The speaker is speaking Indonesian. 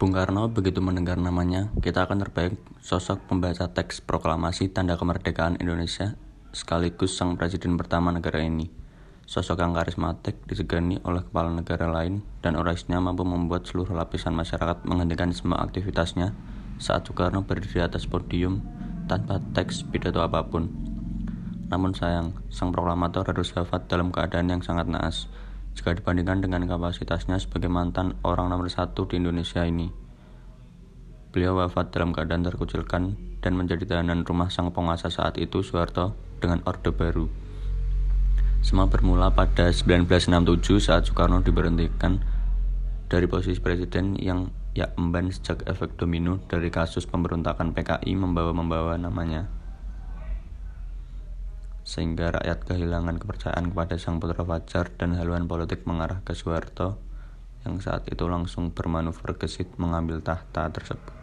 Bung Karno begitu mendengar namanya, kita akan terbayang sosok pembaca teks proklamasi tanda kemerdekaan Indonesia sekaligus sang presiden pertama negara ini. Sosok yang karismatik disegani oleh kepala negara lain dan orasinya mampu membuat seluruh lapisan masyarakat menghentikan semua aktivitasnya saat Soekarno berdiri di atas podium tanpa teks pidato apa pun. Namun sayang, sang proklamator harus wafat dalam keadaan yang sangat naas jika dibandingkan dengan kapasitasnya sebagai mantan orang nomor satu di Indonesia ini. Beliau wafat dalam keadaan terkucilkan dan menjadi tahanan rumah sang penguasa saat itu Soeharto dengan Orde Baru. Semua bermula pada 1967 saat Soekarno diberhentikan dari posisi presiden yang ya emban sejak efek domino dari kasus pemberontakan PKI membawa-membawa namanya sehingga rakyat kehilangan kepercayaan kepada sang putra fajar dan haluan politik mengarah ke Soeharto yang saat itu langsung bermanuver gesit mengambil tahta tersebut.